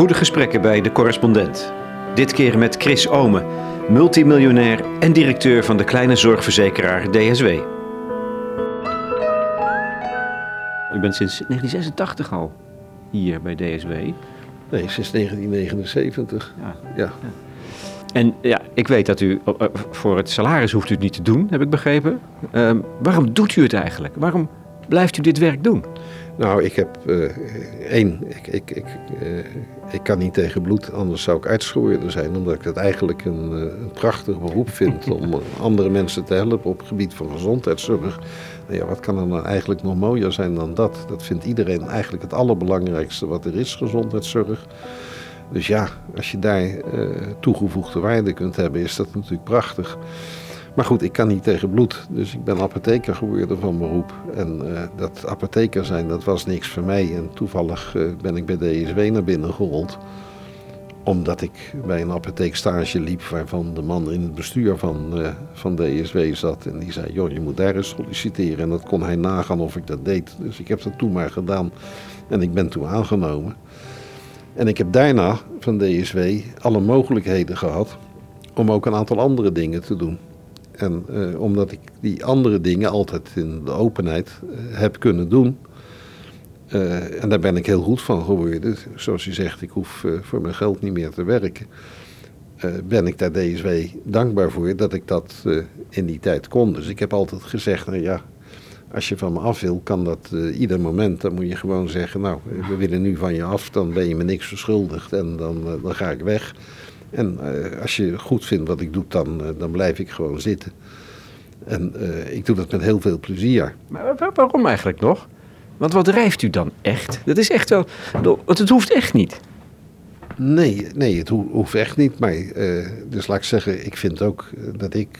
Goede gesprekken bij de correspondent. Dit keer met Chris Omen, multimiljonair en directeur van de kleine zorgverzekeraar DSW. U bent sinds 1986 al hier bij DSW. Nee, sinds 1979. Ja. Ja. En ja, ik weet dat u eh, voor het salaris hoeft u het niet te doen, heb ik begrepen. Ehm, waarom doet u het eigenlijk? Waarom blijft u dit werk doen? Nou, ik heb eh, één. Ik, ik, ik, eh, ik kan niet tegen bloed, anders zou ik uitschroeierder zijn. Omdat ik het eigenlijk een, eh, een prachtig beroep vind om andere mensen te helpen op het gebied van gezondheidszorg. Nou ja, wat kan er nou eigenlijk nog mooier zijn dan dat? Dat vindt iedereen eigenlijk het allerbelangrijkste wat er is, gezondheidszorg. Dus ja, als je daar toegevoegde waarde kunt hebben, is dat natuurlijk prachtig. Maar goed, ik kan niet tegen bloed. Dus ik ben apotheker geworden van beroep. En eh, dat apotheker zijn, dat was niks voor mij. En toevallig eh, ben ik bij DSW naar binnen gerold. Omdat ik bij een apotheekstage liep waarvan de man in het bestuur van, eh, van DSW zat. En die zei, joh, je moet daar eens solliciteren. En dat kon hij nagaan of ik dat deed. Dus ik heb dat toen maar gedaan. En ik ben toen aangenomen. En ik heb daarna van DSW alle mogelijkheden gehad om ook een aantal andere dingen te doen. En eh, omdat ik die andere dingen altijd in de openheid eh, heb kunnen doen. eh, en daar ben ik heel goed van geworden. Zoals u zegt, ik hoef voor mijn geld niet meer te werken. Ben ik daar DSW dankbaar voor dat ik dat in die tijd kon. Dus ik heb altijd gezegd, nou ja, als je van me af wil, kan dat ieder moment. Dan moet je gewoon zeggen, nou, we willen nu van je af, dan ben je me niks verschuldigd en dan, dan ga ik weg. En eh, als je goed vindt wat ik doe, dan, eh, dan blijf ik gewoon zitten. En eh, ik doe dat met heel veel plezier. Maar wa- wa- waarom eigenlijk nog? Want wat drijft u dan echt? Dat is echt wel. Want het hoeft echt niet. Nee, nee het ho- hoeft echt niet. Maar, dus laat ik zeggen, ik vind ook dat ik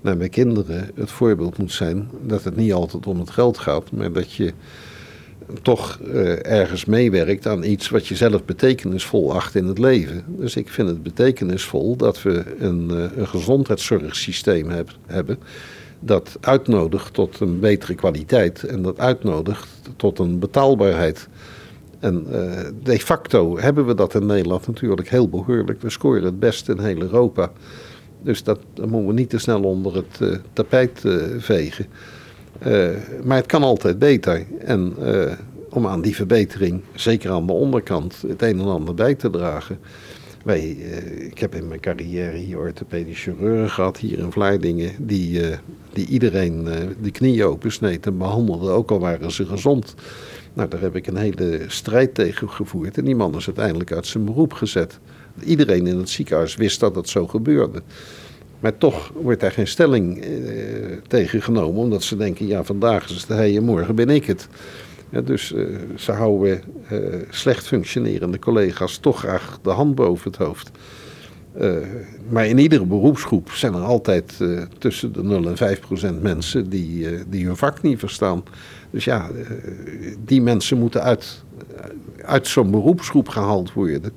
naar mijn kinderen het voorbeeld moet zijn. Dat het niet altijd om het geld gaat, maar dat je toch eh, ergens meewerkt aan iets wat je zelf betekenisvol acht in het leven. Dus ik vind het betekenisvol dat we een, eh, een gezondheidszorgsysteem heb, hebben dat uitnodigt tot een betere kwaliteit en dat uitnodigt tot een betaalbaarheid. En eh, de facto hebben we dat in Nederland natuurlijk heel behoorlijk. We scoren het best in heel Europa. Dus dat, dat moeten we niet te snel onder het tapijt vegen. Eh, maar het kan altijd beter. En eh, om aan die verbetering, zeker aan de onderkant, het een en ander bij te dragen. Wij, eh, ik heb in mijn carrière hier orthopedische chirurgen gehad, hier in Vlaardingen, die, die iedereen de knieën opensneed en behandelden, ook al waren ze gezond. Nou, daar heb ik een hele strijd tegen gevoerd en die man is uiteindelijk uit zijn beroep gezet. Iedereen in het ziekenhuis wist dat dat zo gebeurde. Maar toch wordt daar geen stelling eh, tegen genomen, omdat ze denken, ja, vandaag is het hij en morgen ben ik het. Dus eh, ze houden eh, slecht functionerende collega's toch graag de hand boven het hoofd. Maar in iedere beroepsgroep zijn er altijd tussen de 0 en 5 procent mensen die, die hun vak niet verstaan. Dus ja, die mensen moeten uit, uit zo'n beroepsgroep gehaald worden.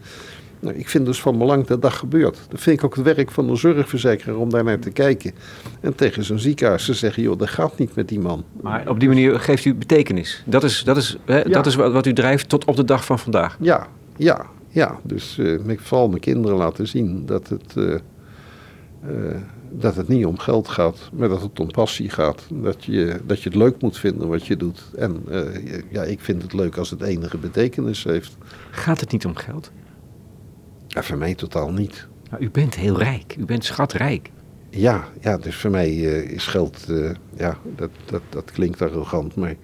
Nou, ik vind dus van belang dat dat gebeurt. Dat vind ik ook het werk van de zorgverzekeraar om daar naar te kijken. En tegen zo'n ziekenhuis te zeggen, joh, dat gaat niet met die man. Maar op die manier geeft u betekenis. Dat is, dat is, hè, dat is wat wat u drijft tot op de dag van vandaag. Ja, ja, ja. Dus eh, ik vooral mijn kinderen laten zien dat het, eh, eh, dat het niet om geld gaat, maar dat het om passie gaat. Dat je, dat je het leuk moet vinden wat je doet. En eh, ja, ik vind het leuk als het enige betekenis heeft. Gaat het niet om geld? Ja, voor mij totaal niet. Nou, u bent heel rijk. U bent schatrijk. Ja, ja dus voor mij eh, is geld, eh, ja, dat, dat, dat klinkt arrogant, maar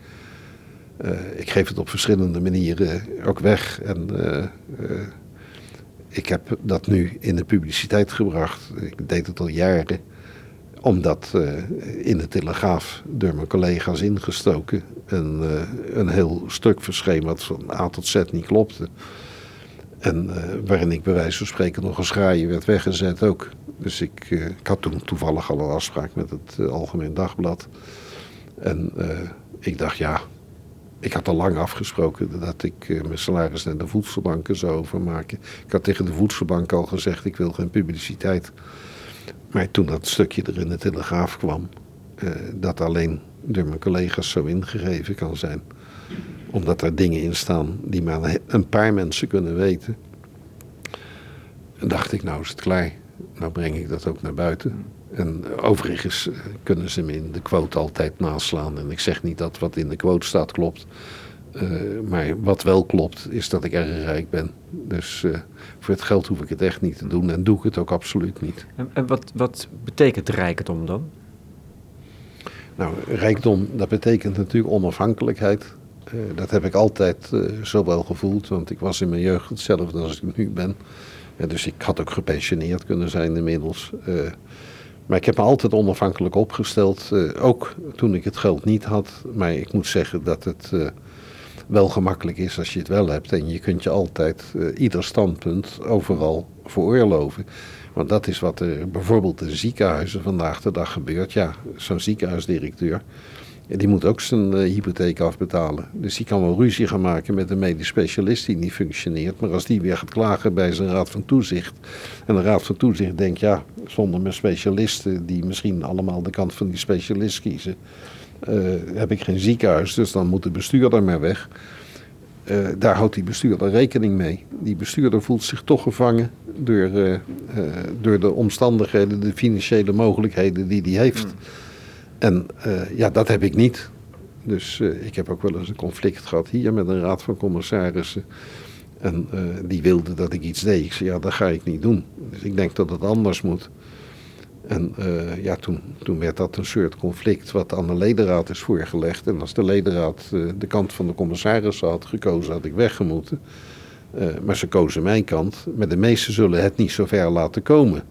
eh, ik geef het op verschillende manieren ook weg. En ik heb dat nu in de publiciteit gebracht. Ik deed het al jaren, omdat in de Telegraaf door mijn collega's ingestoken een, een heel stuk verscheen wat van A tot Z niet klopte. En eh, waarin ik bij wijze van spreken nog een schraaien werd weggezet ook. Dus ik, eh, ik had toen toevallig al een afspraak met het eh, Algemeen Dagblad. En ik dacht, ja, ik had al lang afgesproken dat ik mijn salaris naar de voedselbanken zou overmaken. Ik had tegen de voedselbank al gezegd, ik wil geen publiciteit. Maar toen dat stukje er in de Telegraaf kwam, dat alleen door mijn collega's zo ingegeven kan zijn omdat er dingen in staan die maar een paar mensen kunnen weten. En dacht ik, nou is het klaar. Nou breng ik dat ook naar buiten. En overigens eh, kunnen ze me in de quote altijd naslaan. En ik zeg niet dat wat in de quote staat klopt. Uh, maar wat wel klopt, is dat ik erg rijk ben. Dus uh, voor het geld hoef ik het echt niet te doen en doe ik het ook absoluut niet. En, en wat, wat betekent rijkdom dan? Nou, rijkdom, dat betekent natuurlijk onafhankelijkheid. Uh, dat heb ik altijd zo wel gevoeld, want ik was in mijn jeugd hetzelfde als ik nu ben. dus ik had ook gepensioneerd kunnen zijn inmiddels. Maar ik heb me altijd onafhankelijk opgesteld, ook toen ik het geld niet had. Maar ik moet zeggen dat het wel gemakkelijk is als je het wel hebt. En je kunt je altijd ieder standpunt overal veroorloven. Want dat is wat er bijvoorbeeld in ziekenhuizen vandaag de dag gebeurt. Ja, zo'n ziekenhuisdirecteur, die moet ook zijn uh, hypotheek afbetalen. Dus die kan wel ruzie gaan maken met een medisch specialist die niet functioneert. Maar als die weer gaat klagen bij zijn raad van toezicht. En de raad van toezicht denkt, ja, zonder mijn specialisten die misschien allemaal de kant van die specialist kiezen uh, heb ik geen ziekenhuis, dus dan moet de bestuurder maar weg. Uh, daar houdt die bestuurder rekening mee. Die bestuurder voelt zich toch gevangen door, door de omstandigheden, de financiële mogelijkheden die hij heeft. Hmm. En ja, dat heb ik niet. Dus ik heb ook wel eens een conflict gehad hier met een raad van commissarissen. En die wilde dat ik iets deed. Ik zei, ja, dat ga ik niet doen. Dus ik denk dat het anders moet. En ja, toen, toen werd dat een soort conflict wat aan de ledenraad is voorgelegd. En als de ledenraad de kant van de commissarissen had gekozen, had ik weggemoeten. Maar ze kozen mijn kant. Maar de meesten zullen het niet zo ver laten komen.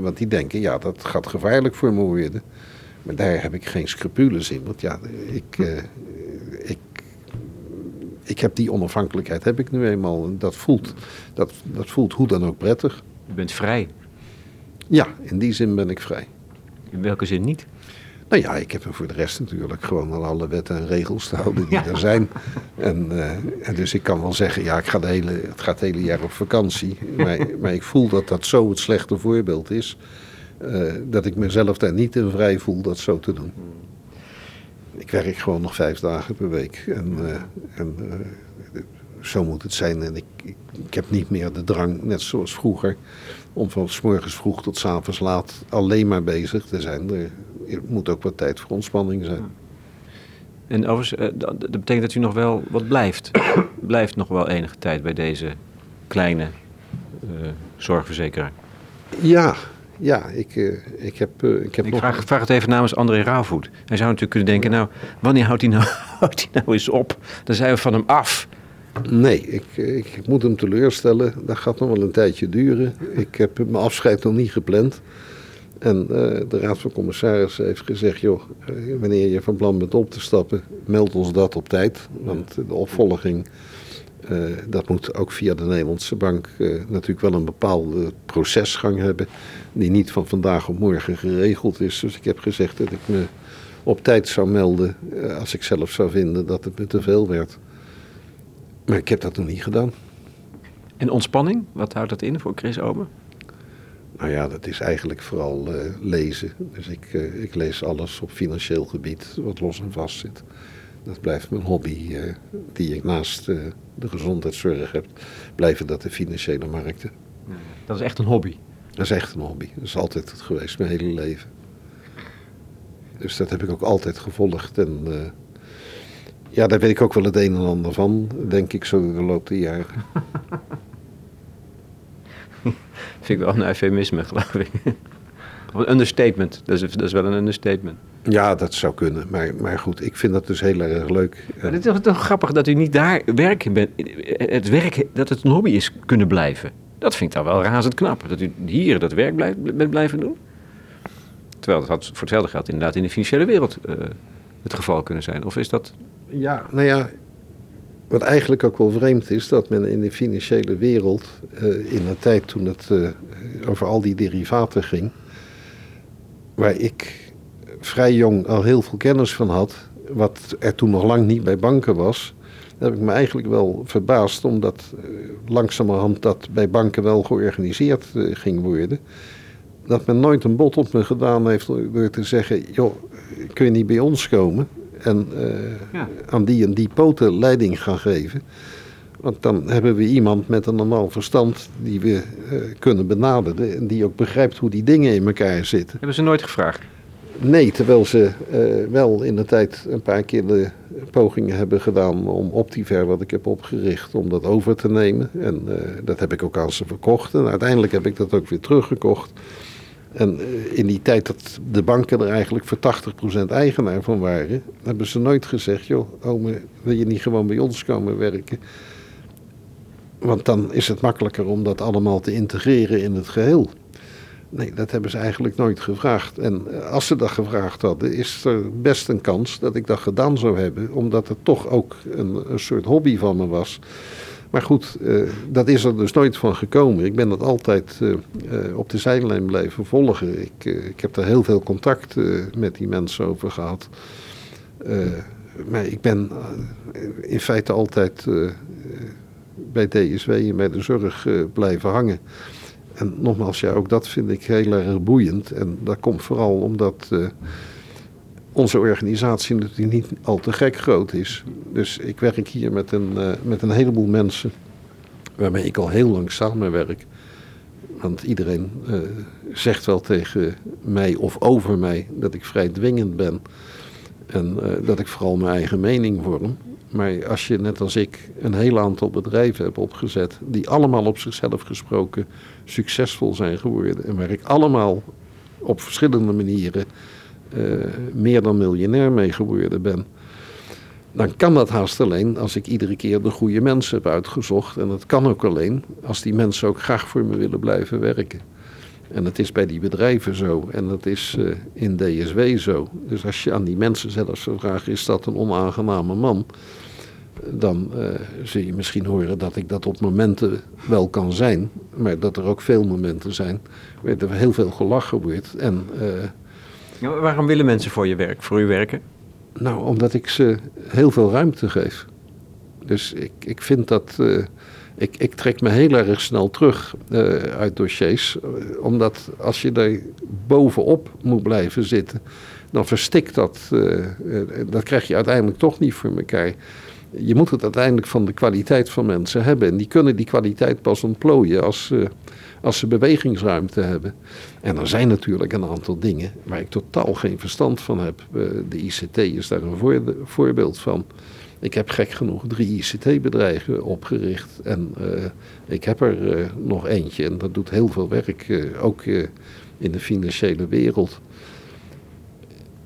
want die denken, ja, dat gaat gevaarlijk voor me worden. Maar daar heb ik geen scrupules in. Want ja, ik, ik, ik heb die onafhankelijkheid, heb ik nu eenmaal. En dat voelt, dat, dat voelt hoe dan ook prettig. Je bent vrij. Ja, in die zin ben ik vrij. In welke zin niet? Nou ja, ik heb me voor de rest natuurlijk gewoon aan alle wetten en regels te houden die er zijn. En, uh, en, dus ik kan wel zeggen, ja, ik ga de hele, het gaat het hele jaar op vakantie. Maar, maar ik voel dat dat zo het slechte voorbeeld is. Uh, dat ik mezelf daar niet in vrij voel dat zo te doen. Ik werk gewoon nog vijf dagen per week. En, uh, en zo moet het zijn. En ik, ik, ik, heb niet meer de drang, net zoals vroeger, om van s morgens vroeg tot s avonds laat alleen maar bezig te zijn. Er, moet ook wat tijd voor ontspanning zijn. En overigens, eh, dat betekent dat u nog wel wat blijft. blijft nog wel enige tijd bij deze kleine uh, zorgverzekeraar. Ja, ja, ik, uh, ik heb, uh, ik heb ik nog... vraag, vraag, het even namens André Rauwvoet. Hij zou natuurlijk kunnen denken, nou, wanneer houdt hij nou, houdt hij nou eens op? Dan zijn we van hem af. Nee, ik, ik, ik, moet hem teleurstellen. Dat gaat nog wel een tijdje duren. Ik heb mijn afscheid nog niet gepland. En uh, de Raad van Commissarissen heeft gezegd: joh, wanneer je van plan bent op te stappen, meld ons dat op tijd. Want de opvolging, uh, dat moet ook via de Nederlandse Bank natuurlijk wel een bepaalde procesgang hebben. Die niet van vandaag op morgen geregeld is. Dus ik heb gezegd dat ik me op tijd zou melden als ik zelf zou vinden dat het me te veel werd. Maar ik heb dat nog niet gedaan. En ontspanning, wat houdt dat in voor Chris Omen? Nou ja, dat is eigenlijk vooral uh, lezen. Dus ik, uh, ik lees alles op financieel gebied wat los en vast zit. Dat blijft mijn hobby, uh, die ik naast de gezondheidszorg heb. Blijven dat de financiële markten. Dat is echt een hobby? Dat is echt een hobby. Dat is altijd het geweest, mijn hele leven. Dus dat heb ik ook altijd gevolgd. En ja, daar weet ik ook wel het een en ander van, denk ik, zo de loop der jaren. Vind ik wel een eufemisme, geloof ik. Of een understatement, dat is, dat is wel een understatement. Ja, dat zou kunnen. Maar, maar goed, ik vind dat dus heel erg leuk. Maar het is toch grappig dat u niet daar werk bent. Het werk, dat het een hobby is kunnen blijven. Dat vind ik dan wel razend knap. Dat u hier dat werk bent blijven doen. Terwijl dat had voor hetzelfde geld inderdaad in de financiële wereld uh, het geval kunnen zijn. Of is dat ja, nou ja, wat eigenlijk ook wel vreemd is, dat men in de financiële wereld, uh, in een tijd toen het uh, over al die derivaten ging, waar ik vrij jong al heel veel kennis van had, wat er toen nog lang niet bij banken was, heb ik me eigenlijk wel verbaasd, omdat uh, langzamerhand dat bij banken wel georganiseerd ging worden. Dat men nooit een bod op me gedaan heeft door te zeggen: joh, kun je niet bij ons komen? en aan die en die poten leiding gaan geven. Want dan hebben we iemand met een normaal verstand die we kunnen benaderen en die ook begrijpt hoe die dingen in elkaar zitten. Hebben ze nooit gevraagd? Nee, terwijl ze wel in de tijd een paar keer de pogingen hebben gedaan om Optiver, wat ik heb opgericht, om dat over te nemen. En dat heb ik ook aan ze verkocht. En uiteindelijk heb ik dat ook weer teruggekocht. En eh, in die tijd dat de banken er eigenlijk voor 80% eigenaar van waren, hebben ze nooit gezegd: joh, ome, wil je niet gewoon bij ons komen werken? Want dan is het makkelijker om dat allemaal te integreren in het geheel. Nee, dat hebben ze eigenlijk nooit gevraagd. En eh, als ze dat gevraagd hadden, is er best een kans dat ik dat gedaan zou hebben, omdat het toch ook een, een soort hobby van me was. Maar goed, uh, dat is er dus nooit van gekomen. Ik ben dat altijd uh, op de zijlijn blijven volgen. Ik, ik heb daar heel veel contact met die mensen over gehad. maar ik ben in feite altijd bij DSW en bij de zorg blijven hangen. En nogmaals, ja, ook dat vind ik heel erg boeiend. En dat komt vooral omdat onze organisatie natuurlijk niet al te gek groot is. Dus ik werk hier met een, uh, met een heleboel mensen waarmee ik al heel lang samenwerk. Want iedereen uh, zegt wel tegen mij of over mij dat ik vrij dwingend ben. En dat ik vooral mijn eigen mening vorm. Maar als je net als ik een heel aantal bedrijven hebt opgezet, die allemaal op zichzelf gesproken succesvol zijn geworden. En waar ik allemaal op verschillende manieren uh, meer dan miljonair mee geworden ben. Dan kan dat haast alleen als ik iedere keer de goede mensen heb uitgezocht. En dat kan ook alleen als die mensen ook graag voor me willen blijven werken. En dat is bij die bedrijven zo. En dat is uh, in DSW zo. Dus als je aan die mensen zelfs zou vragen: is dat een onaangename man? Dan uh, zul je misschien horen dat ik dat op momenten wel kan zijn. Maar dat er ook veel momenten zijn waar er heel veel gelachen wordt. En waarom willen mensen voor je werk, voor u werken? Nou, omdat ik ze heel veel ruimte geef. Dus ik, ik vind dat. Ik, ik trek me heel erg snel terug uh, uit dossiers. Omdat als je daar bovenop moet blijven zitten, dan verstikt dat. dat krijg je uiteindelijk toch niet voor elkaar. Je moet het uiteindelijk van de kwaliteit van mensen hebben. En die kunnen die kwaliteit pas ontplooien als als ze bewegingsruimte hebben. En er zijn natuurlijk een aantal dingen waar ik totaal geen verstand van heb. Eh, de ICT is daar een voorbeeld van. Ik heb gek genoeg drie ICT-bedrijven opgericht. En uh, ik heb er uh, nog eentje. En dat doet heel veel werk, ook in de financiële wereld.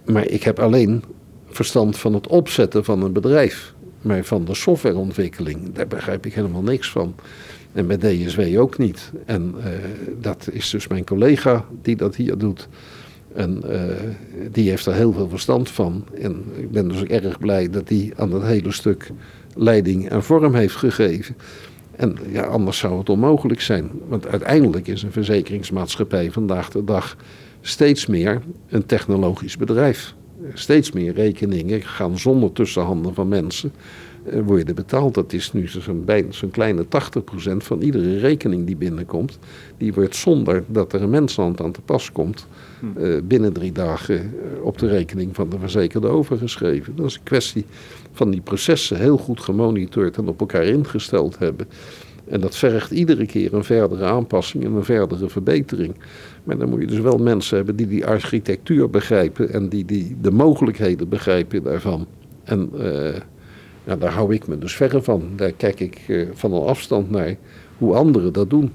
Maar ik heb alleen verstand van het opzetten van een bedrijf. Maar van de softwareontwikkeling, daar begrijp ik helemaal niks van. En bij DSW ook niet. En uh, dat is dus mijn collega die dat hier doet. En uh, die heeft er heel veel verstand van. En ik ben dus ook erg blij dat hij aan dat hele stuk leiding en vorm heeft gegeven. En ja, anders zou het onmogelijk zijn. Want uiteindelijk is een verzekeringsmaatschappij vandaag de dag steeds meer een technologisch bedrijf. Steeds meer rekeningen gaan zonder tussenhanden van mensen worden betaald. Dat is nu zo'n zo'n kleine 80% van iedere rekening die binnenkomt. Die wordt zonder dat er een menshand aan te pas komt. Uh, binnen drie dagen uh, op de rekening van de verzekerde overgeschreven. Dat is een kwestie van die processen heel goed gemonitord en op elkaar ingesteld hebben. En dat vergt iedere keer een verdere aanpassing en een verdere verbetering. Maar dan moet je dus wel mensen hebben die die architectuur begrijpen en die, die de mogelijkheden begrijpen daarvan. En uh, daar hou ik me dus verre van. Daar kijk ik uh, van een afstand naar hoe anderen dat doen.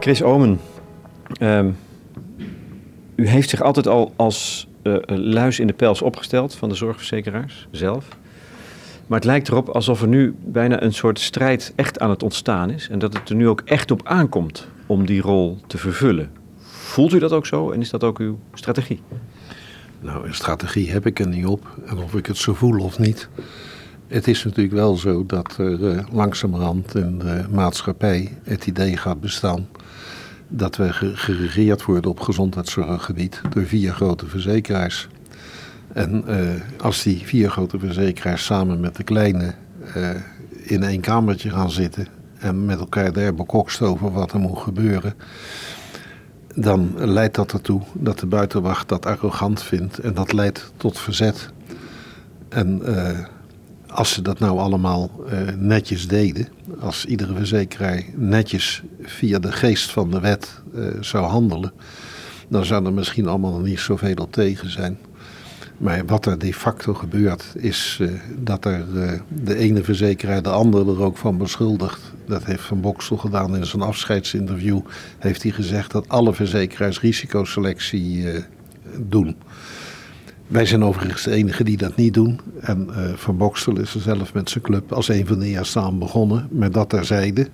Chris Omen, um, u heeft zich altijd al als uh, luis in de pels opgesteld van de zorgverzekeraars zelf. Maar het lijkt erop alsof er nu bijna een soort strijd echt aan het ontstaan is. En dat het er nu ook echt op aankomt om die rol te vervullen. Voelt u dat ook zo en is dat ook uw strategie? Nou, een strategie heb ik er niet op. En of ik het zo voel of niet. Het is natuurlijk wel zo dat er uh, langzamerhand in de maatschappij het idee gaat bestaan dat we geregeerd worden op gezondheidszorggebied door vier grote verzekeraars. En uh, als die vier grote verzekeraars samen met de kleine uh, in één kamertje gaan zitten en met elkaar daar bekokst over wat er moet gebeuren, dan leidt dat ertoe dat de buitenwacht dat arrogant vindt en dat leidt tot verzet. En uh, als ze dat nou allemaal netjes deden, als iedere verzekeraar netjes via de geest van de wet zou handelen, dan zou er misschien allemaal niet zoveel op tegen zijn. Maar wat er de facto gebeurt, is uh, dat er de ene verzekeraar de andere er ook van beschuldigt. Dat heeft Van Boksel gedaan in zijn afscheidsinterview. Heeft hij gezegd dat alle verzekeraars risicoselectie doen. Wij zijn overigens de enige die dat niet doen. En Van Bokstel is er zelf met zijn club als een van de eerste aan begonnen. Maar dat terzijde.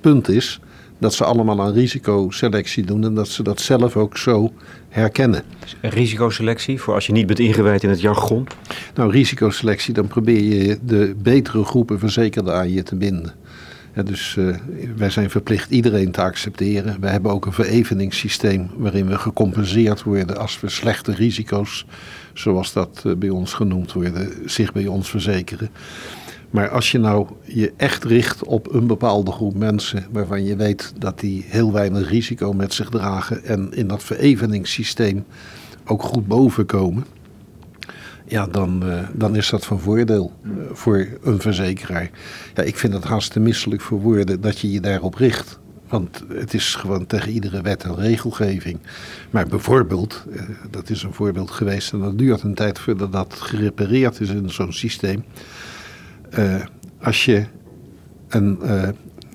Punt is dat ze allemaal aan risicoselectie doen en dat ze dat zelf ook zo herkennen. Risicoselectie, voor als je niet bent ingewijd in het jargon? Nou, risicoselectie, dan probeer je de betere groepen verzekerden aan je te binden. Ja, dus uh, wij zijn verplicht iedereen te accepteren. We hebben ook een vereveningssysteem waarin we gecompenseerd worden als we slechte risico's, zoals dat uh, bij ons genoemd worden, zich bij ons verzekeren. Maar als je nou je echt richt op een bepaalde groep mensen waarvan je weet dat die heel weinig risico met zich dragen en in dat vereveningssysteem ook goed bovenkomen, ja, dan, uh, dan is dat van voordeel uh, voor een verzekeraar. Ja, ik vind het haast te misselijk voor woorden dat je je daarop richt. Want het is gewoon tegen iedere wet en regelgeving. Maar bijvoorbeeld, uh, dat is een voorbeeld geweest en dat duurt een tijd voordat dat gerepareerd is in zo'n systeem. Als je een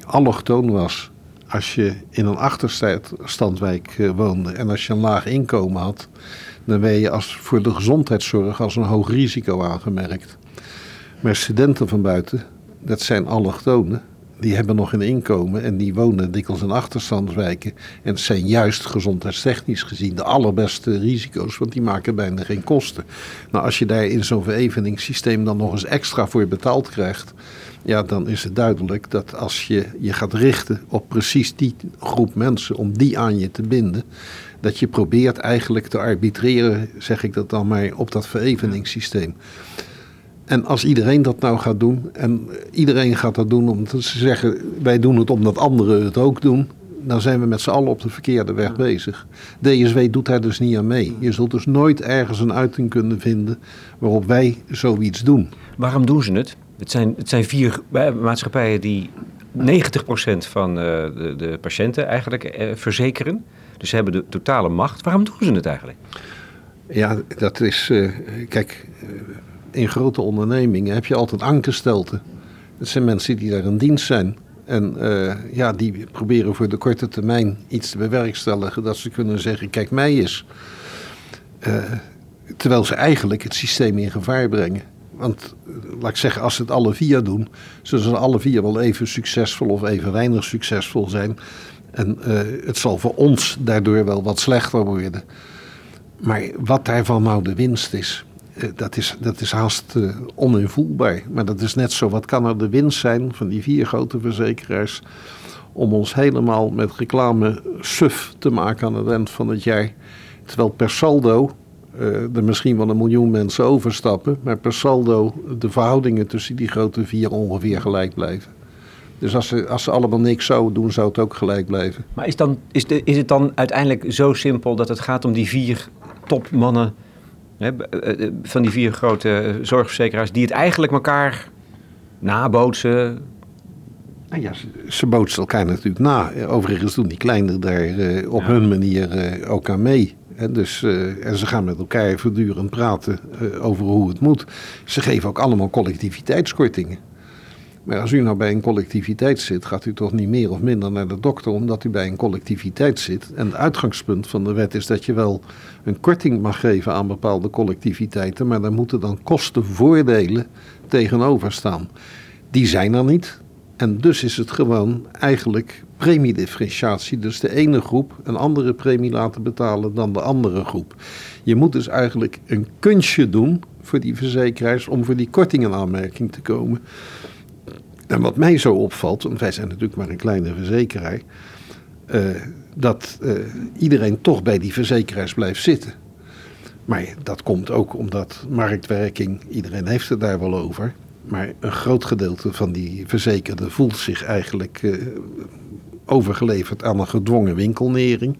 allochtoon was, als je in een achterstandwijk woonde en als je een laag inkomen had, dan ben je als, voor de gezondheidszorg als een hoog risico aangemerkt. Maar studenten van buiten, dat zijn allochtonen, die hebben nog een inkomen en die wonen dikwijls in achterstandswijken. En het zijn juist gezondheidstechnisch gezien de allerbeste risico's, want die maken bijna geen kosten. Nou, als je daar in zo'n vereveningssysteem dan nog eens extra voor betaald krijgt, ja, dan is het duidelijk dat als je je gaat richten op precies die groep mensen, om die aan je te binden, dat je probeert eigenlijk te arbitreren, zeg ik dat dan maar, op dat vereveningssysteem. En als iedereen dat nou gaat doen, en iedereen gaat dat doen om te zeggen, wij doen het omdat anderen het ook doen, dan zijn we met z'n allen op de verkeerde weg bezig. DSW doet daar dus niet aan mee. Je zult dus nooit ergens een uiting kunnen vinden waarop wij zoiets doen. Waarom doen ze het? Het zijn, het zijn vier maatschappijen die 90% van uh, de, de, patiënten eigenlijk uh, verzekeren. Dus ze hebben de totale macht. Waarom doen ze het eigenlijk? Ja, dat is. Kijk, in grote ondernemingen heb je altijd ankerstelten. Dat zijn mensen die daar in dienst zijn. En ja, die proberen voor de korte termijn iets te bewerkstelligen. Dat ze kunnen zeggen: kijk mij eens. terwijl ze eigenlijk het systeem in gevaar brengen. Want laat ik zeggen, als ze het alle vier doen, zullen ze alle vier wel even succesvol of even weinig succesvol zijn. En het zal voor ons daardoor wel wat slechter worden. Maar wat daarvan nou de winst is, dat is, dat is haast uh, oninvoelbaar. Maar dat is net zo, wat kan er de winst zijn van die vier grote verzekeraars om ons helemaal met reclame suf te maken aan het eind van het jaar. Terwijl per saldo uh, er misschien wel een miljoen mensen overstappen, maar per saldo de verhoudingen tussen die grote vier ongeveer gelijk blijven. Dus als ze, als ze allemaal niks zouden doen, zou het ook gelijk blijven. Maar is, dan, is, de, is het dan uiteindelijk zo simpel dat het gaat om die vier topmannen van die vier grote zorgverzekeraars die het eigenlijk elkaar nabootsen? Nou ja, ze, ze bootsen elkaar natuurlijk na. Overigens doen die kleine daar uh, op ja. hun manier uh, ook aan mee. En, dus, uh, en ze gaan met elkaar voortdurend praten over hoe het moet. Ze geven ook allemaal collectiviteitskortingen. Maar als u nou bij een collectiviteit zit, gaat u toch niet meer of minder naar de dokter omdat u bij een collectiviteit zit. En het uitgangspunt van de wet is dat je wel een korting mag geven aan bepaalde collectiviteiten, maar daar moeten dan kostenvoordelen tegenover staan. Die zijn er niet. En dus is het gewoon eigenlijk premiedifferentiatie. Dus de ene groep een andere premie laten betalen dan de andere groep. Je moet dus eigenlijk een kunstje doen voor die verzekeraars om voor die korting in aanmerking te komen. En wat mij zo opvalt, want wij zijn natuurlijk maar een kleine verzekeraar, uh, dat uh, iedereen toch bij die verzekeraars blijft zitten. Maar dat komt ook omdat marktwerking, iedereen heeft het daar wel over. Maar een groot gedeelte van die verzekerden voelt zich eigenlijk uh, overgeleverd aan een gedwongen winkelnering.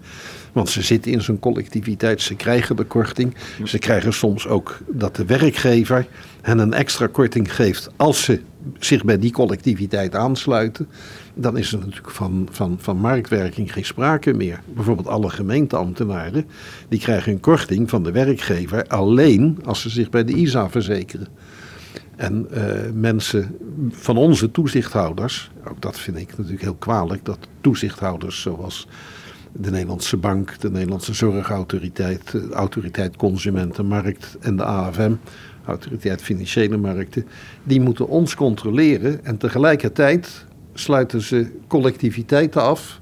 Want ze zitten in zo'n collectiviteit, ze krijgen de korting. Ze krijgen soms ook dat de werkgever hen een extra korting geeft als ze zich bij die collectiviteit aansluiten. Dan is er natuurlijk van, van, van marktwerking geen sprake meer. Bijvoorbeeld alle gemeenteambtenaren, die krijgen een korting van de werkgever alleen als ze zich bij de ISA verzekeren. En uh, mensen van onze toezichthouders, ook dat vind ik natuurlijk heel kwalijk, dat toezichthouders zoals de Nederlandse Bank, de Nederlandse Zorgautoriteit, de Autoriteit Consumentenmarkt en de AFM, Autoriteit Financiële Markten, die moeten ons controleren en tegelijkertijd sluiten ze collectiviteiten af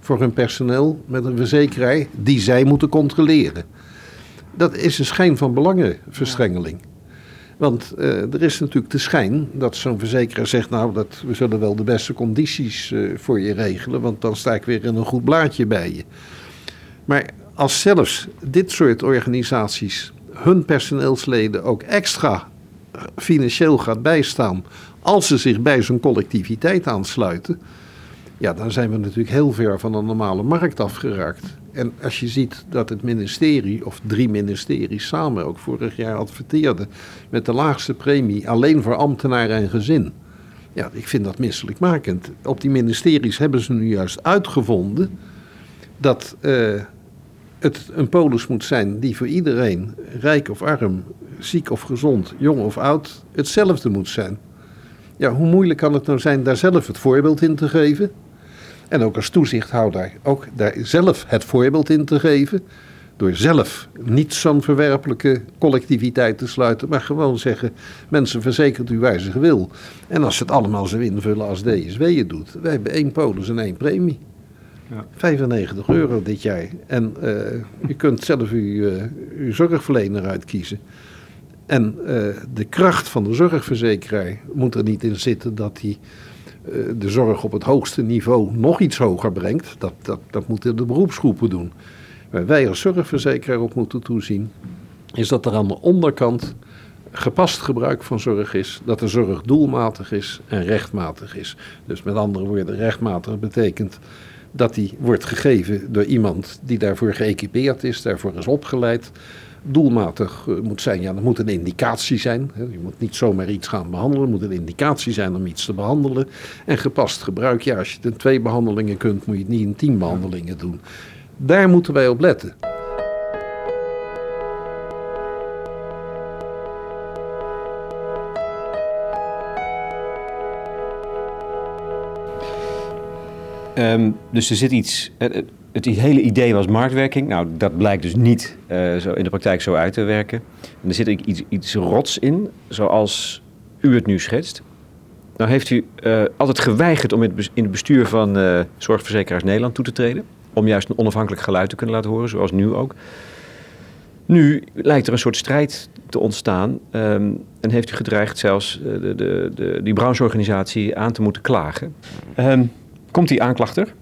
voor hun personeel met een verzekeraar die zij moeten controleren. Dat is een schijn van belangenverstrengeling. Want uh, er is natuurlijk de schijn dat zo'n verzekeraar zegt: Nou, dat, we zullen wel de beste condities uh, voor je regelen, want dan sta ik weer in een goed blaadje bij je. Maar als zelfs dit soort organisaties hun personeelsleden ook extra financieel gaat bijstaan als ze zich bij zo'n collectiviteit aansluiten, ja, dan zijn we natuurlijk heel ver van een normale markt afgeraakt. En als je ziet dat het ministerie, of drie ministeries samen ook vorig jaar adverteerden met de laagste premie alleen voor ambtenaren en gezin. Ja, ik vind dat misselijkmakend. Op die ministeries hebben ze nu juist uitgevonden dat uh, het een polis moet zijn die voor iedereen, rijk of arm, ziek of gezond, jong of oud, hetzelfde moet zijn. Ja, hoe moeilijk kan het nou zijn daar zelf het voorbeeld in te geven? En ook als toezichthouder ook daar zelf het voorbeeld in te geven. Door zelf niet zo'n verwerpelijke collectiviteit te sluiten, maar gewoon zeggen: mensen verzekert u waar ze wil. En als ze het allemaal zo invullen als DSW het doet, wij hebben één polis en één premie. Ja. 95 euro dit jaar. En je kunt zelf uw, uh, uw zorgverlener uitkiezen. En uh, de kracht van de zorgverzekeraar moet er niet in zitten dat hij eh, de zorg op het hoogste niveau nog iets hoger brengt. Dat, dat, dat moeten de beroepsgroepen doen. Waar wij als zorgverzekeraar op moeten toezien, is dat er aan de onderkant gepast gebruik van zorg is, dat de zorg doelmatig is en rechtmatig is. Dus met andere woorden, rechtmatig betekent dat die wordt gegeven door iemand die daarvoor geëquipeerd is, daarvoor is opgeleid, doelmatig eh, moet zijn. Ja, dat moet een indicatie zijn. Je moet niet zomaar iets gaan behandelen. Het moet een indicatie zijn om iets te behandelen. En gepast gebruik. Ja, als je het in twee behandelingen kunt, moet je het niet in tien behandelingen doen. Daar moeten wij op letten. Um, dus er zit iets het hele idee was marktwerking. Nou, dat blijkt dus niet uh, zo in de praktijk zo uit te werken. En er zit iets, iets rots in, zoals u het nu schetst. Nou heeft u uh, altijd geweigerd om in het bestuur van uh, Zorgverzekeraars Nederland toe te treden. Om juist een onafhankelijk geluid te kunnen laten horen, zoals nu ook. Nu lijkt er een soort strijd te ontstaan. Um, en heeft u gedreigd zelfs de, de, de, die brancheorganisatie aan te moeten klagen. Um, komt die aanklacht er?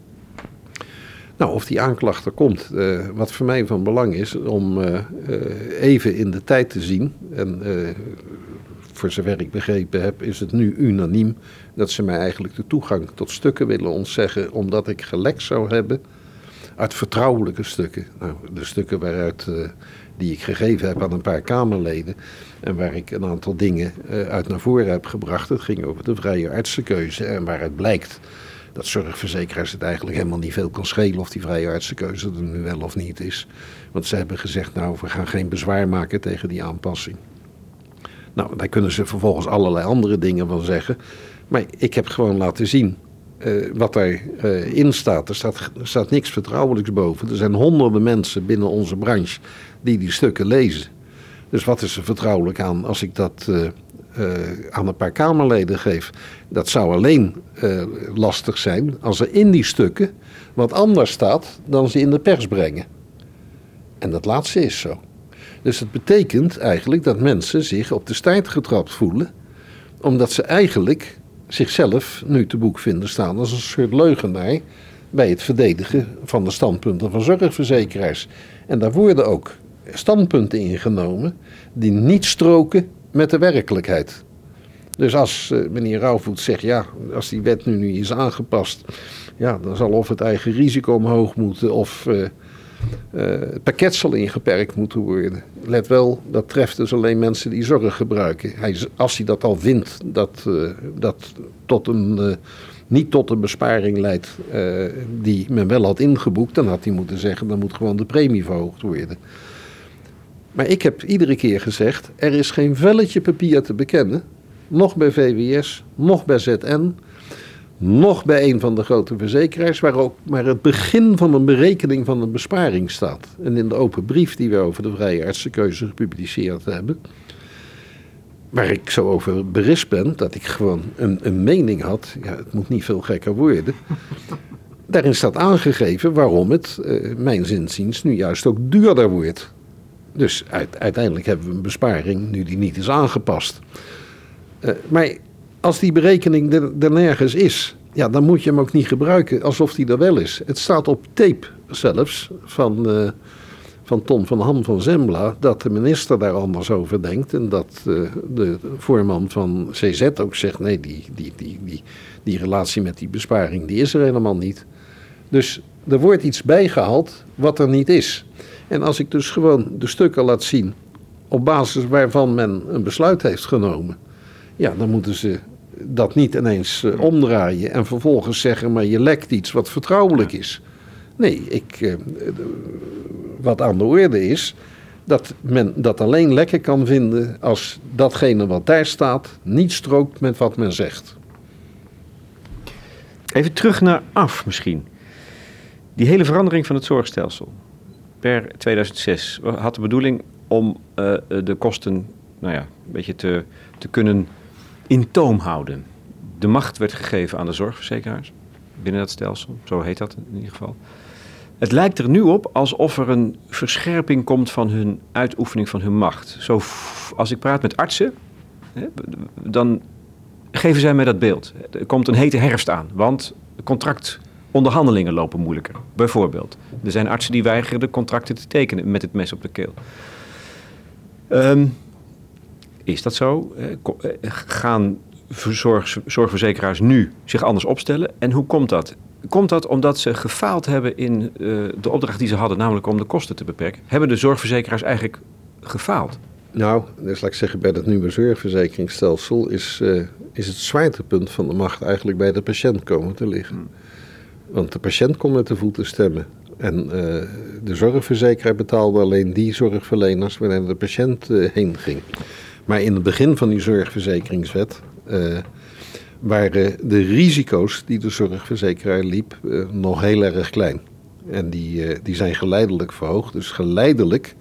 Nou, of die aanklacht er komt. Uh, wat voor mij van belang is om uh, uh, even in de tijd te zien. En voor zover ik begrepen heb, is het nu unaniem dat ze mij eigenlijk de toegang tot stukken willen ontzeggen. Omdat ik gelekt zou hebben uit vertrouwelijke stukken. Nou, de stukken waaruit, die ik gegeven heb aan een paar Kamerleden. En waar ik een aantal dingen uit naar voren heb gebracht. Het ging over de vrije artsenkeuze. En waaruit blijkt dat zorgverzekeraars het eigenlijk helemaal niet veel kan schelen of die vrije artsenkeuze er nu wel of niet is. Want ze hebben gezegd, nou, we gaan geen bezwaar maken tegen die aanpassing. Nou, daar kunnen ze vervolgens allerlei andere dingen van zeggen. Maar ik heb gewoon laten zien uh, wat daarin uh, in staat. Er, staat. staat niks vertrouwelijks boven. Er zijn honderden mensen binnen onze branche die die stukken lezen. Dus wat is er vertrouwelijk aan als ik dat uh, aan een paar Kamerleden geef. Dat zou alleen uh, lastig zijn als er in die stukken wat anders staat dan ze in de pers brengen. En dat laatste is zo. Dus het betekent eigenlijk dat mensen zich op de staart getrapt voelen, omdat ze eigenlijk zichzelf nu te boek vinden staan als een soort leugenaar bij het verdedigen van de standpunten van zorgverzekeraars. En daar worden ook standpunten ingenomen die niet stroken met de werkelijkheid. Dus als uh, meneer Rauwvoet zegt, ja, als die wet nu, nu is aangepast, ja, dan zal of het eigen risico omhoog moeten of uh, uh, het pakket zal ingeperkt moeten worden. Let wel, dat treft dus alleen mensen die zorg gebruiken. Hij, als hij dat al vindt, dat dat tot een, niet tot een besparing leidt die men wel had ingeboekt, dan had hij moeten zeggen, dan moet gewoon de premie verhoogd worden. Maar ik heb iedere keer gezegd, er is geen velletje papier te bekennen nog bij VWS, nog bij ZN, nog bij een van de grote verzekeraars, waar ook maar het begin van een berekening van een besparing staat. En in de open brief die we over de vrije artsenkeuze gepubliceerd hebben, waar ik zo over berispt ben, dat ik gewoon een, een mening had, ja, het moet niet veel gekker worden. Daarin staat aangegeven waarom het, uh, mijn zinziens, nu juist ook duurder wordt. Dus uiteindelijk hebben we een besparing nu die niet is aangepast. Uh, maar als die berekening er, er, nergens is, ja, dan moet je hem ook niet gebruiken alsof die er wel is. Het staat op tape zelfs van, uh, van Tom van Ham van Zembla dat de minister daar anders over denkt. En dat uh, de voorman van CZ ook zegt: nee, die, die, die, die, die relatie met die besparing die is er helemaal niet. Dus er wordt iets bijgehaald wat er niet is. En als ik dus gewoon de stukken laat zien op basis waarvan men een besluit heeft genomen ja, dan moeten ze dat niet ineens uh, omdraaien en vervolgens zeggen, maar je lekt iets wat vertrouwelijk is. Nee, ik, uh, wat aan de orde is, dat men dat alleen lekker kan vinden als datgene wat daar staat niet strookt met wat men zegt. Even terug naar af misschien. Die hele verandering van het zorgstelsel per 2006 had de bedoeling om uh, de kosten nou ja, een beetje te, te kunnen in toom houden. De macht werd gegeven aan de zorgverzekeraars binnen dat stelsel, zo heet dat in ieder geval. Het lijkt er nu op alsof er een verscherping komt van hun uitoefening van hun macht. Zo, als ik praat met artsen, dan geven zij mij dat beeld. Er komt een hete herfst aan, want contractonderhandelingen lopen moeilijker. Bijvoorbeeld. Er zijn artsen die weigeren de contracten te tekenen met het mes op de keel. Um, is dat zo? Eh, eh, gaan zorg, zorgverzekeraars nu zich anders opstellen? En hoe komt dat? Komt dat omdat ze gefaald hebben in uh, de opdracht die ze hadden, namelijk om de kosten te beperken? Hebben de zorgverzekeraars eigenlijk gefaald? Nou, dus laat ik zeggen, bij dat nieuwe zorgverzekeringsstelsel is, uh, is het zwaartepunt van de macht eigenlijk bij de patiënt komen te liggen. Hmm. Want de patiënt komt met de voeten stemmen. En uh, de zorgverzekeraar betaalde alleen die zorgverleners waarin de patiënt heen ging. Maar in het begin van die zorgverzekeringswet uh, waren de risico's die de zorgverzekeraar liep nog heel erg klein. En die, die zijn geleidelijk verhoogd. Dus geleidelijk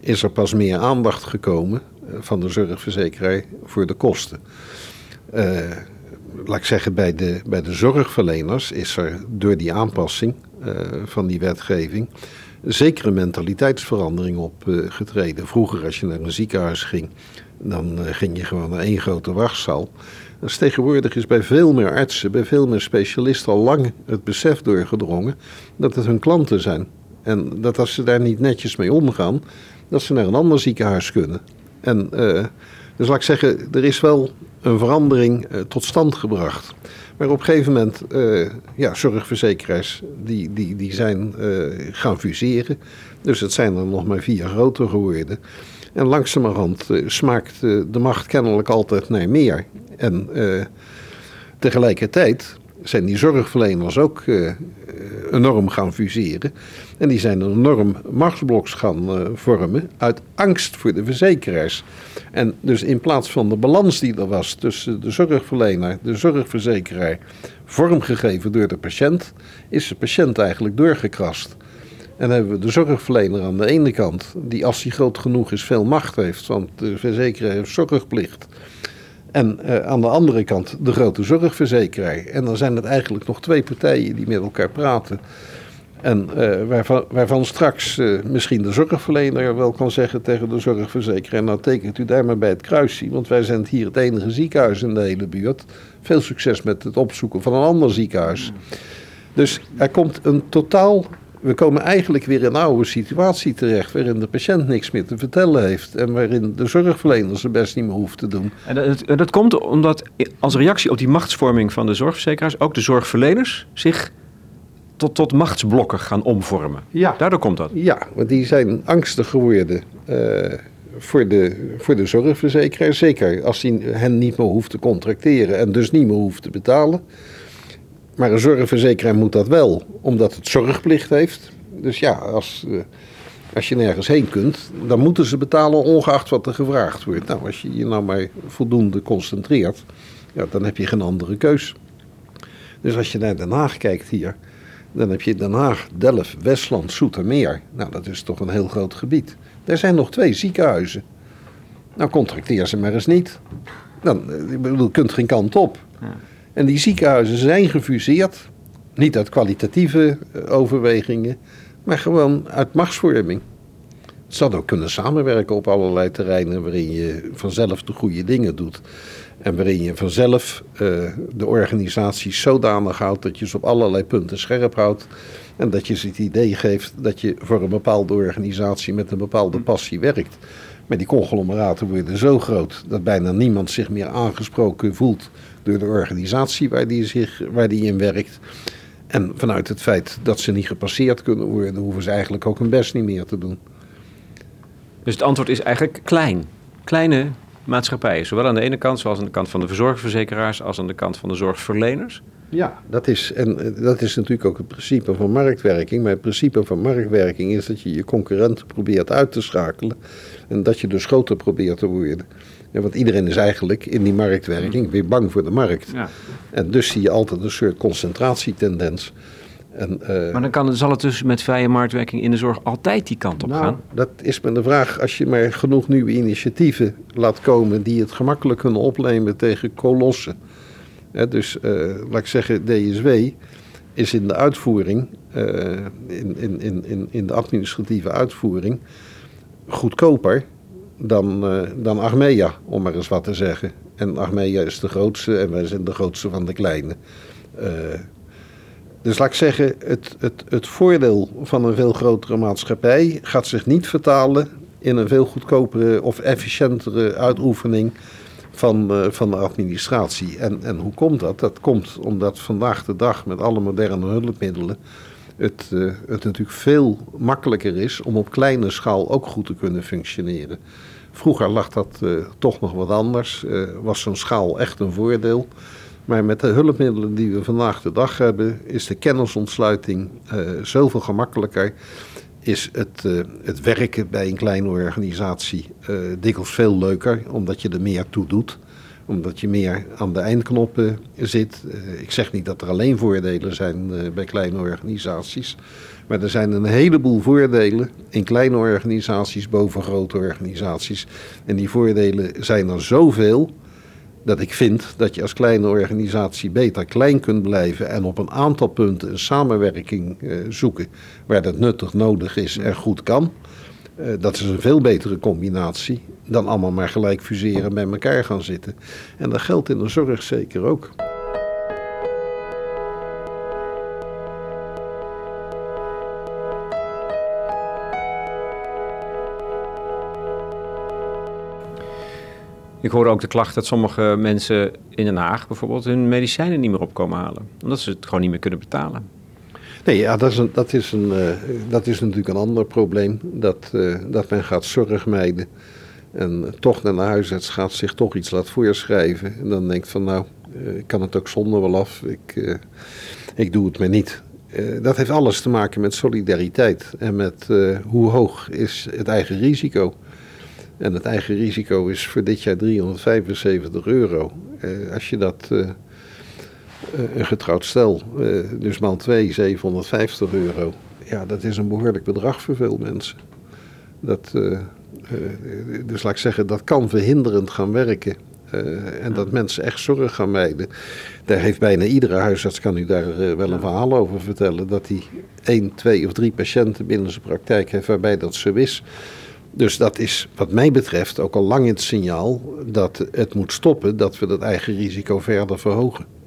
is er pas meer aandacht gekomen van de zorgverzekeraar voor de kosten. Laat ik zeggen, bij de, bij de zorgverleners is er door die aanpassing van die wetgeving zekere mentaliteitsverandering opgetreden. Vroeger, als je naar een ziekenhuis ging, dan eh, ging je gewoon naar één grote wachtzaal. Dus tegenwoordig is bij veel meer artsen, bij veel meer specialisten al lang het besef doorgedrongen dat het hun klanten zijn. En dat als ze daar niet netjes mee omgaan, dat ze naar een ander ziekenhuis kunnen. En dus laat ik zeggen, er is wel een verandering uh, tot stand gebracht. Maar op een gegeven moment, uh, ja, zorgverzekeraars die, die, die zijn gaan fuseren. Dus het zijn er nog maar vier groter geworden. En langzamerhand smaakt de macht kennelijk altijd naar meer. En tegelijkertijd zijn die zorgverleners ook enorm gaan fuseren. En die zijn een enorm machtsbloks gaan vormen uit angst voor de verzekeraars. En dus in plaats van de balans die er was tussen de zorgverlener, de zorgverzekeraar, vormgegeven door de patiënt, is de patiënt eigenlijk doorgekrast. En hebben we de zorgverlener aan de ene kant, die als hij groot genoeg is veel macht heeft, want de verzekeraar heeft zorgplicht. En uh, aan de andere kant de grote zorgverzekeraar. En dan zijn het eigenlijk nog twee partijen die met elkaar praten. En uh, waarvan, waarvan, straks uh, misschien de zorgverlener wel kan zeggen tegen de zorgverzekeraar: Nou, tekent u daar maar bij het kruisje, want wij zijn hier het enige ziekenhuis in de hele buurt. Veel succes met het opzoeken van een ander ziekenhuis. Dus er komt een totaal We komen eigenlijk weer in een oude situatie terecht, waarin de patiënt niks meer te vertellen heeft en waarin de zorgverlener zijn best niet meer hoeft te doen. En dat, dat komt omdat als reactie op die machtsvorming van de zorgverzekeraars ook de zorgverleners zich tot, tot machtsblokken gaan omvormen. Ja. Daardoor komt dat. Ja, want die zijn angstig geworden eh, voor, de, voor de zorgverzekeraar. Zeker als hij hen niet meer hoeft te contracteren en dus niet meer hoeft te betalen. Maar een zorgverzekeraar moet dat wel, omdat het zorgplicht heeft. Dus ja, als, eh, als je nergens heen kunt, dan moeten ze betalen ongeacht wat er gevraagd wordt. Nou, als je je nou maar voldoende concentreert, ja, dan heb je geen andere keus. Dus als je naar Den Haag kijkt hier, dan heb je Den Haag, Delft, Westland, Soetermeer. Nou, dat is toch een heel groot gebied. Er zijn nog twee ziekenhuizen. Nou, contracteer ze maar eens niet. Dan, eh, ik je kunt geen kant op. Ja. En die ziekenhuizen zijn gefuseerd. Niet uit kwalitatieve eh, overwegingen, maar gewoon uit machtsvorming. Het zou ook kunnen samenwerken op allerlei terreinen waarin je vanzelf de goede dingen doet. En waarin je vanzelf uh, de organisatie zodanig houdt dat je ze op allerlei punten scherp houdt. En dat je ze het idee geeft dat je voor een bepaalde organisatie met een bepaalde passie werkt. Maar die conglomeraten worden zo groot dat bijna niemand zich meer aangesproken voelt door de organisatie waar die, zich, waar die in werkt. En vanuit het feit dat ze niet gepasseerd kunnen worden, hoeven ze eigenlijk ook hun best niet meer te doen. Dus het antwoord is eigenlijk klein. Kleine maatschappijen. Zowel aan de ene kant, zoals aan de kant van de verzorgingsverzekeraars, als aan de kant van de zorgverleners. Ja, dat is, en dat is natuurlijk ook het principe van marktwerking. Maar het principe van marktwerking is dat je je concurrenten probeert uit te schakelen. En dat je dus groter probeert te worden. Ja, want iedereen is eigenlijk in die marktwerking weer bang voor de markt. Ja. En dus zie je altijd een soort concentratietendens. En, uh, maar dan kan, zal het dus met vrije marktwerking in de zorg altijd die kant op nou, gaan? Dat is maar de vraag. Als je maar genoeg nieuwe initiatieven laat komen die het gemakkelijk kunnen opnemen tegen kolossen. Hè, dus uh, laat ik zeggen, DSW is in de uitvoering, uh, in, in, in, in de administratieve uitvoering, goedkoper dan, uh, dan Armea, om maar eens wat te zeggen. En Armea is de grootste en wij zijn de grootste van de kleine. Uh, dus laat ik zeggen, het, het, het voordeel van een veel grotere maatschappij gaat zich niet vertalen in een veel goedkopere of efficiëntere uitoefening van, uh, van de administratie. En, en hoe komt dat? Dat komt omdat vandaag de dag met alle moderne hulpmiddelen het, uh, het natuurlijk veel makkelijker is om op kleine schaal ook goed te kunnen functioneren. Vroeger lag dat uh, toch nog wat anders, was zo'n schaal echt een voordeel. Maar met de hulpmiddelen die we vandaag de dag hebben, is de kennisontsluiting zoveel gemakkelijker is het, het werken bij een kleine organisatie dikwijls veel leuker, omdat je er meer toe doet. Omdat je meer aan de eindknoppen zit. Uh, ik zeg niet dat er alleen voordelen zijn bij kleine organisaties. Maar er zijn een heleboel voordelen in kleine organisaties boven grote organisaties. En die voordelen zijn er zoveel dat ik vind dat je als kleine organisatie beter klein kunt blijven en op een aantal punten een samenwerking zoeken waar dat nuttig nodig is en goed kan. Uh, dat is een veel betere combinatie dan allemaal maar gelijk fuseren bij elkaar gaan zitten. En dat geldt in de zorg zeker ook. Ik hoor ook de klacht dat sommige mensen in Den Haag bijvoorbeeld hun medicijnen niet meer opkomen halen. Omdat ze het gewoon niet meer kunnen betalen. Nee, ja, dat is, dat, is een, uh, dat is natuurlijk een ander probleem. Dat, uh, dat men gaat zorg mijden. En toch naar de huisarts gaat zich toch iets laten voorschrijven. En dan denkt van nou, uh, ik kan het ook zonder wel af. Ik, ik doe het maar niet. dat heeft alles te maken met solidariteit. En met hoe hoog is het eigen risico. En het eigen risico is voor dit jaar 375 euro. Als je dat een getrouwd stel, uh, dus maal 2, 750 euro. Ja, dat is een behoorlijk bedrag voor veel mensen. Dat, dus laat ik zeggen, dat kan verhinderend gaan werken. en dat mensen echt zorg gaan mijden. Daar heeft bijna iedere huisarts, kan u daar wel een verhaal over vertellen, dat hij één, twee of drie patiënten binnen zijn praktijk heeft waarbij dat zo is. Dus dat is wat mij betreft ook al lang het signaal dat het moet stoppen dat we dat eigen risico verder verhogen.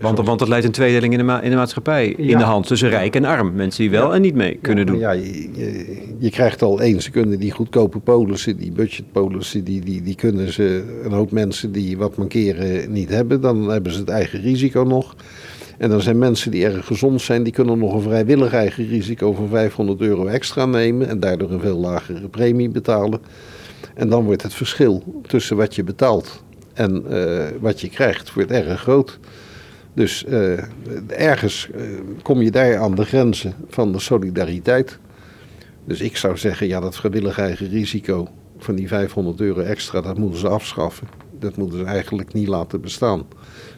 Want, want dat leidt een tweedeling in de, ma- in de maatschappij. In de hand tussen rijk en arm. Mensen die wel Ja. en niet mee kunnen Ja, doen. Ja, je, je, je krijgt al één. Ze kunnen die goedkope polissen, die budgetpolissen, die, die, die kunnen ze een hoop mensen die wat mankeren niet hebben. Dan hebben ze het eigen risico nog. En dan zijn mensen die erg gezond zijn, die kunnen nog een vrijwillig eigen risico van 500 euro extra nemen. En daardoor een veel lagere premie betalen. En dan wordt het verschil tussen wat je betaalt en eh, wat je krijgt, wordt erg groot. Dus eh, ergens eh, kom je daar aan de grenzen van de solidariteit. Dus ik zou zeggen, ja, dat vrijwillig eigen risico van die 500 euro extra, dat moeten ze afschaffen. Dat moeten ze eigenlijk niet laten bestaan.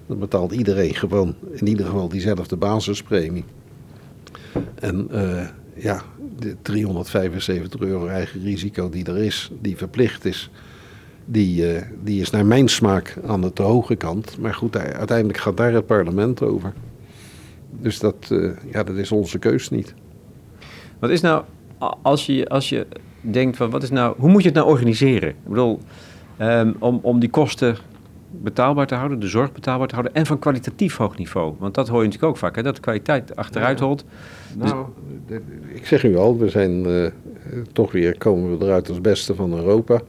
Dan betaalt iedereen gewoon in ieder geval diezelfde basispremie. En eh, ja, de 375 euro eigen risico die er is, die verplicht is, die, eh, die is naar mijn smaak aan de te hoge kant. Maar goed, uiteindelijk gaat daar het parlement over. Dus dat, eh, ja, dat is onze keus niet. Wat is nou, als je, als je denkt van wat is nou, hoe moet je het nou organiseren? Ik bedoel, ehm, om, om die kosten betaalbaar te houden, de zorg betaalbaar te houden en van kwalitatief hoog niveau. Want dat hoor je natuurlijk ook vaak, hè, dat de kwaliteit achteruit Ja. holt. Nou, de- ik zeg u al, we zijn eh, toch weer, komen we eruit als beste van Europa.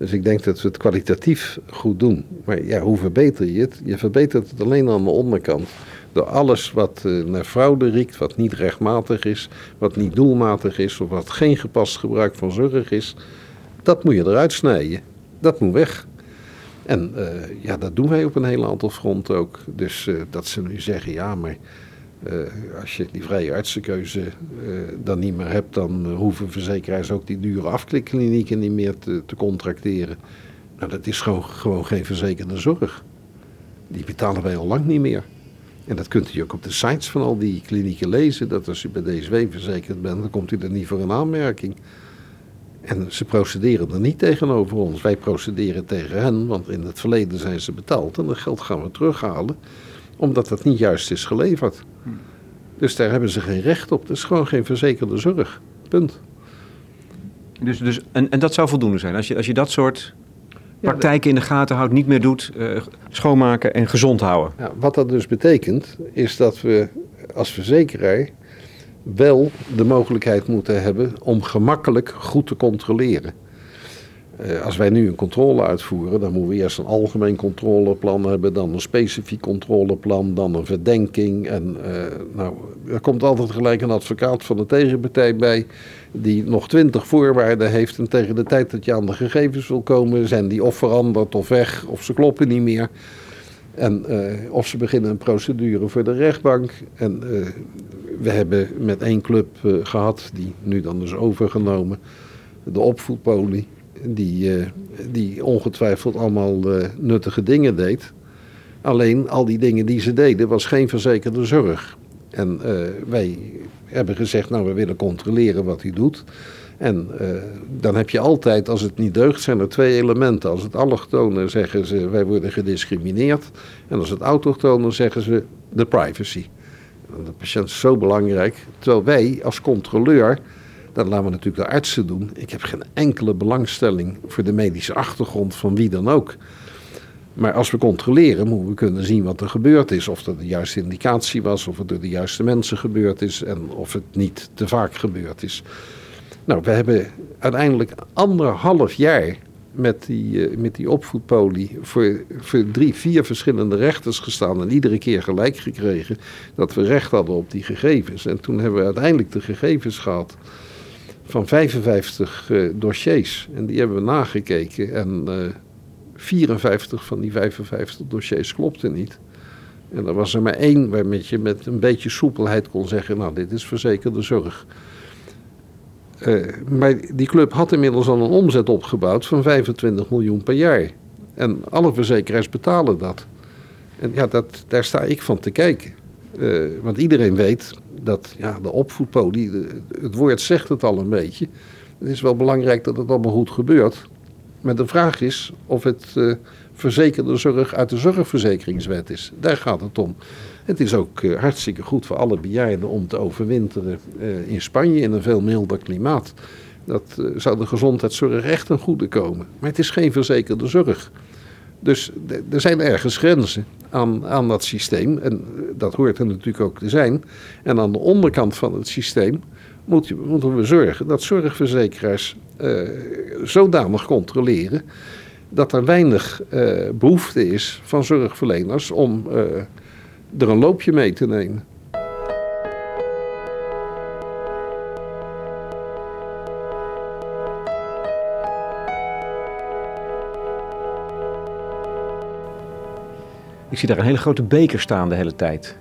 Dus ik denk dat we het kwalitatief goed doen. Maar ja, hoe verbeter je het? Je verbetert het alleen aan de onderkant. Door alles wat eh, naar fraude riekt, wat niet rechtmatig is, wat niet doelmatig is of wat geen gepast gebruik van zorg is, dat moet je eruit snijden. Dat moet weg. En eh, ja, dat doen wij op een heel aantal fronten ook. Dus eh, dat ze nu zeggen, ja, maar als je die vrije artsenkeuze eh, dan niet meer hebt, dan eh, hoeven verzekeraars ook die dure afklikklinieken niet meer te, te contracteren. Nou, dat is gewoon, gewoon geen verzekerde zorg. Die betalen wij al lang niet meer. En dat kunt u ook op de sites van al die klinieken lezen. Dat als u bij DSW verzekerd bent, dan komt u er niet voor een aanmerking. En ze procederen er niet tegenover ons. Wij procederen tegen hen, want in het verleden zijn ze betaald. En dat geld gaan we terughalen, omdat dat niet juist is geleverd. Dus daar hebben ze geen recht op. Dat is gewoon geen verzekerde zorg. Punt. Dus, dus, en, en dat zou voldoende zijn. Als je, als je dat soort praktijken in de gaten houdt, niet meer doet, eh, schoonmaken en gezond houden. Ja, wat dat dus betekent, is dat we als verzekeraar wel de mogelijkheid moeten hebben om gemakkelijk goed te controleren. Eh, als wij nu een controle uitvoeren, dan moeten we eerst een algemeen controleplan hebben, dan een specifiek controleplan, dan een verdenking. En eh, nou, er komt altijd gelijk een advocaat van de tegenpartij bij, die nog twintig voorwaarden heeft. En tegen de tijd dat je aan de gegevens wil komen, zijn die of veranderd of weg, of ze kloppen niet meer. En eh, of ze beginnen een procedure voor de rechtbank. En we hebben met één club eh, gehad, die nu dan is overgenomen, de opvoedpolie. Die, eh, die ongetwijfeld allemaal eh, nuttige dingen deed. Alleen al die dingen die ze deden was geen verzekerde zorg. En eh, wij hebben gezegd, nou we willen controleren wat hij doet. En dan heb je altijd, als het niet deugt, zijn er twee elementen. Als het allochtone zeggen ze, wij worden gediscrimineerd. En als het autochtone zeggen ze, de privacy. De patiënt is zo belangrijk. Terwijl wij als controleur, dat laten we natuurlijk de artsen doen. Ik heb geen enkele belangstelling voor de medische achtergrond van wie dan ook. Maar als we controleren, moeten we kunnen zien wat er gebeurd is. Of er de juiste indicatie was, of het door de juiste mensen gebeurd is en of het niet te vaak gebeurd is. Nou, we hebben uiteindelijk anderhalf jaar met die, eh, met die opvoedpolie voor, voor drie, vier verschillende rechters gestaan en iedere keer gelijk gekregen dat we recht hadden op die gegevens. En toen hebben we uiteindelijk de gegevens gehad van 55 eh, dossiers en die hebben we nagekeken en eh 54 van die 55 dossiers klopten niet. En er was er maar één waarmee je met een beetje soepelheid kon zeggen, nou dit is verzekerde zorg. Eh, maar die club had inmiddels al een omzet opgebouwd van 25 miljoen per jaar. En alle verzekeraars betalen dat. En ja, dat, daar sta ik van te kijken. Eh, want iedereen weet dat ja, de opvoedpolie, het woord zegt het al een beetje. Het is wel belangrijk dat het allemaal goed gebeurt. Maar de vraag is of het eh, verzekerde zorg uit de zorgverzekeringswet is. Daar gaat het om. Het is ook eh, hartstikke goed voor alle bejaarden om te overwinteren in Spanje in een veel milder klimaat. Dat zou de gezondheidszorg echt een goede komen. Maar het is geen verzekerde zorg. Dus er zijn ergens grenzen aan, dat systeem. En dat hoort er natuurlijk ook te zijn. En aan de onderkant van het systeem moet, moeten we zorgen dat zorgverzekeraars uh, zodanig controleren dat er weinig uh, behoefte is van zorgverleners om uh, er een loopje mee te nemen. Ik zie daar een hele grote beker staan de hele tijd.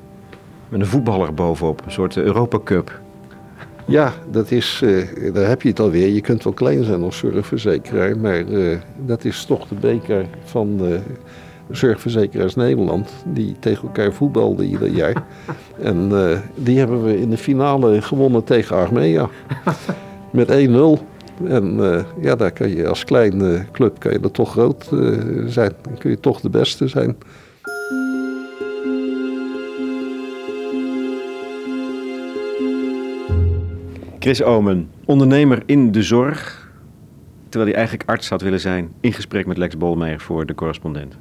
Met een voetballer bovenop, een soort Europa Cup. Ja, dat is, uh, daar heb je het alweer. Je kunt wel klein zijn als zorgverzekeraar, maar uh, dat is toch de beker van uh, Zorgverzekeraars Nederland. Die tegen elkaar voetbalden ieder jaar. en die hebben we in de finale gewonnen tegen Armea. Met 1-0. En ja, daar kan je als kleine club kan je er toch groot zijn. Dan kun je toch de beste zijn. Chris Omen, ondernemer in de zorg, terwijl hij eigenlijk arts had willen zijn, in gesprek met Lex Bolmeijer voor de correspondent.